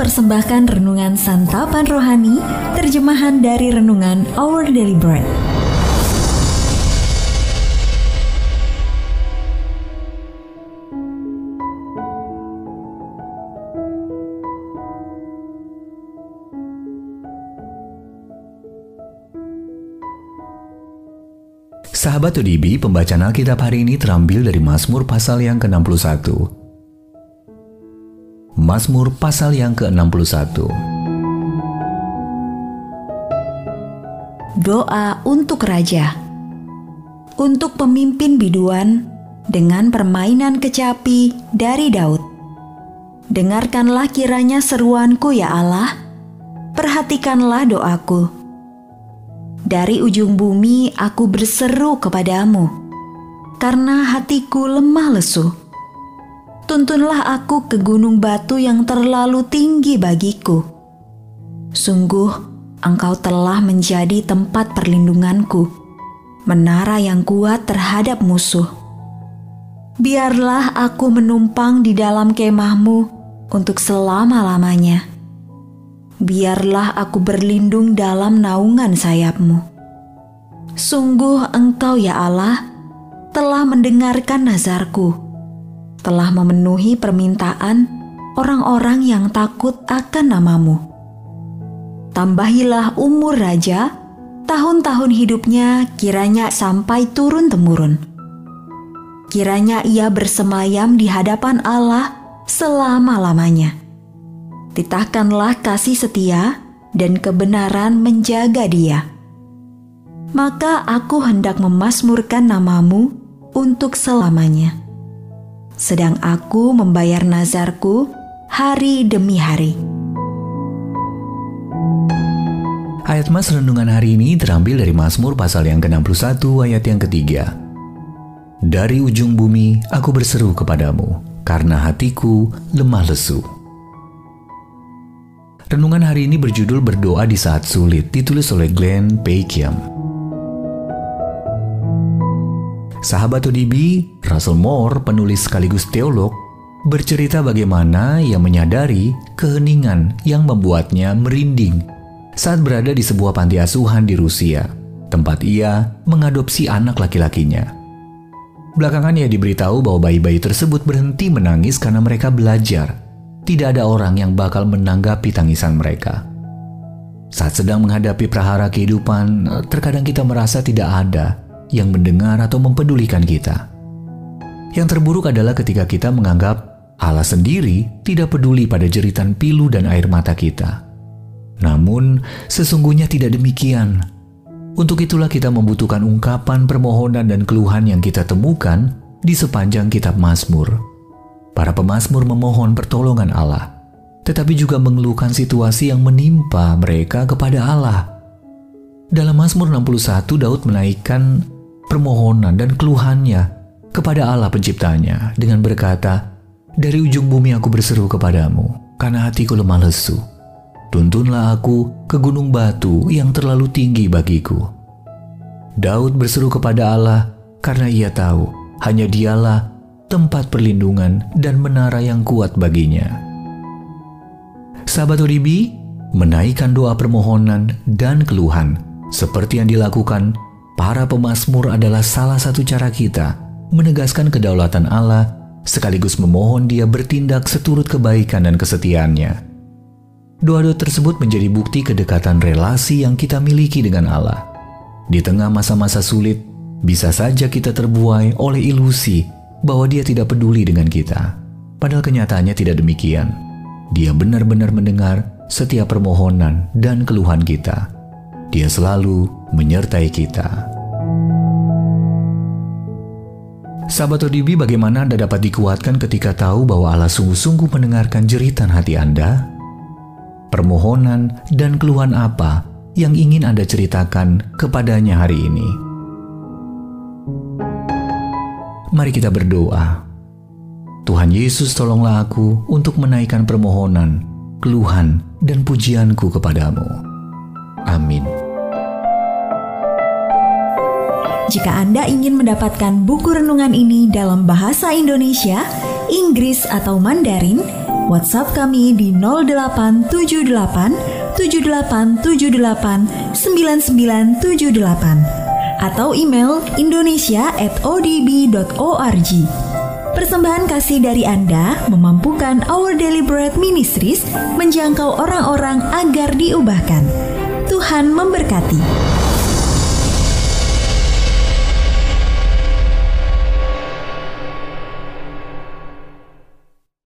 mempersembahkan renungan santapan rohani, terjemahan dari renungan Our Daily Bread. Sahabat ODB, pembacaan Alkitab hari ini terambil dari Mazmur pasal yang ke-61. Mazmur pasal yang ke-61. Doa untuk Raja. Untuk pemimpin biduan dengan permainan kecapi dari Daud. Dengarkanlah kiranya seruanku ya Allah. Perhatikanlah doaku. Dari ujung bumi aku berseru kepadamu Karena hatiku lemah lesu tuntunlah aku ke gunung batu yang terlalu tinggi bagiku. Sungguh, engkau telah menjadi tempat perlindunganku, menara yang kuat terhadap musuh. Biarlah aku menumpang di dalam kemahmu untuk selama-lamanya. Biarlah aku berlindung dalam naungan sayapmu. Sungguh engkau ya Allah telah mendengarkan nazarku telah memenuhi permintaan orang-orang yang takut akan namamu. Tambahilah umur raja, tahun-tahun hidupnya kiranya sampai turun-temurun. Kiranya ia bersemayam di hadapan Allah selama-lamanya. Titahkanlah kasih setia dan kebenaran menjaga dia. Maka aku hendak memasmurkan namamu untuk selamanya sedang aku membayar nazarku hari demi hari. Ayat Mas Renungan hari ini terambil dari Mazmur pasal yang ke-61 ayat yang ketiga. Dari ujung bumi aku berseru kepadamu, karena hatiku lemah lesu. Renungan hari ini berjudul Berdoa di Saat Sulit, ditulis oleh Glenn Peikiam. Sahabat ODB, Russell Moore, penulis sekaligus teolog, bercerita bagaimana ia menyadari keheningan yang membuatnya merinding saat berada di sebuah panti asuhan di Rusia, tempat ia mengadopsi anak laki-lakinya. Belakangan ia diberitahu bahwa bayi-bayi tersebut berhenti menangis karena mereka belajar. Tidak ada orang yang bakal menanggapi tangisan mereka. Saat sedang menghadapi prahara kehidupan, terkadang kita merasa tidak ada yang mendengar atau mempedulikan kita. Yang terburuk adalah ketika kita menganggap Allah sendiri tidak peduli pada jeritan pilu dan air mata kita. Namun, sesungguhnya tidak demikian. Untuk itulah kita membutuhkan ungkapan permohonan dan keluhan yang kita temukan di sepanjang kitab Mazmur. Para pemazmur memohon pertolongan Allah, tetapi juga mengeluhkan situasi yang menimpa mereka kepada Allah. Dalam Mazmur 61, Daud menaikkan permohonan dan keluhannya kepada Allah penciptanya dengan berkata, Dari ujung bumi aku berseru kepadamu, karena hatiku lemah lesu. Tuntunlah aku ke gunung batu yang terlalu tinggi bagiku. Daud berseru kepada Allah karena ia tahu hanya dialah tempat perlindungan dan menara yang kuat baginya. Sahabat Uribi menaikkan doa permohonan dan keluhan seperti yang dilakukan Para pemazmur adalah salah satu cara kita menegaskan kedaulatan Allah sekaligus memohon dia bertindak seturut kebaikan dan kesetiaannya. Doa-doa tersebut menjadi bukti kedekatan relasi yang kita miliki dengan Allah. Di tengah masa-masa sulit, bisa saja kita terbuai oleh ilusi bahwa dia tidak peduli dengan kita. Padahal kenyataannya tidak demikian. Dia benar-benar mendengar setiap permohonan dan keluhan kita. Dia selalu menyertai kita. Sahabat ODB, bagaimana Anda dapat dikuatkan ketika tahu bahwa Allah sungguh-sungguh mendengarkan jeritan hati Anda? Permohonan dan keluhan apa yang ingin Anda ceritakan kepadanya hari ini? Mari kita berdoa. Tuhan Yesus tolonglah aku untuk menaikkan permohonan, keluhan, dan pujianku kepadamu. Amin. Jika Anda ingin mendapatkan buku renungan ini dalam bahasa Indonesia, Inggris, atau Mandarin, WhatsApp kami di 0878 7878 9978 atau email indonesia@odb.org. Persembahan kasih dari Anda memampukan Our Bread Ministries menjangkau orang-orang agar diubahkan. Tuhan memberkati.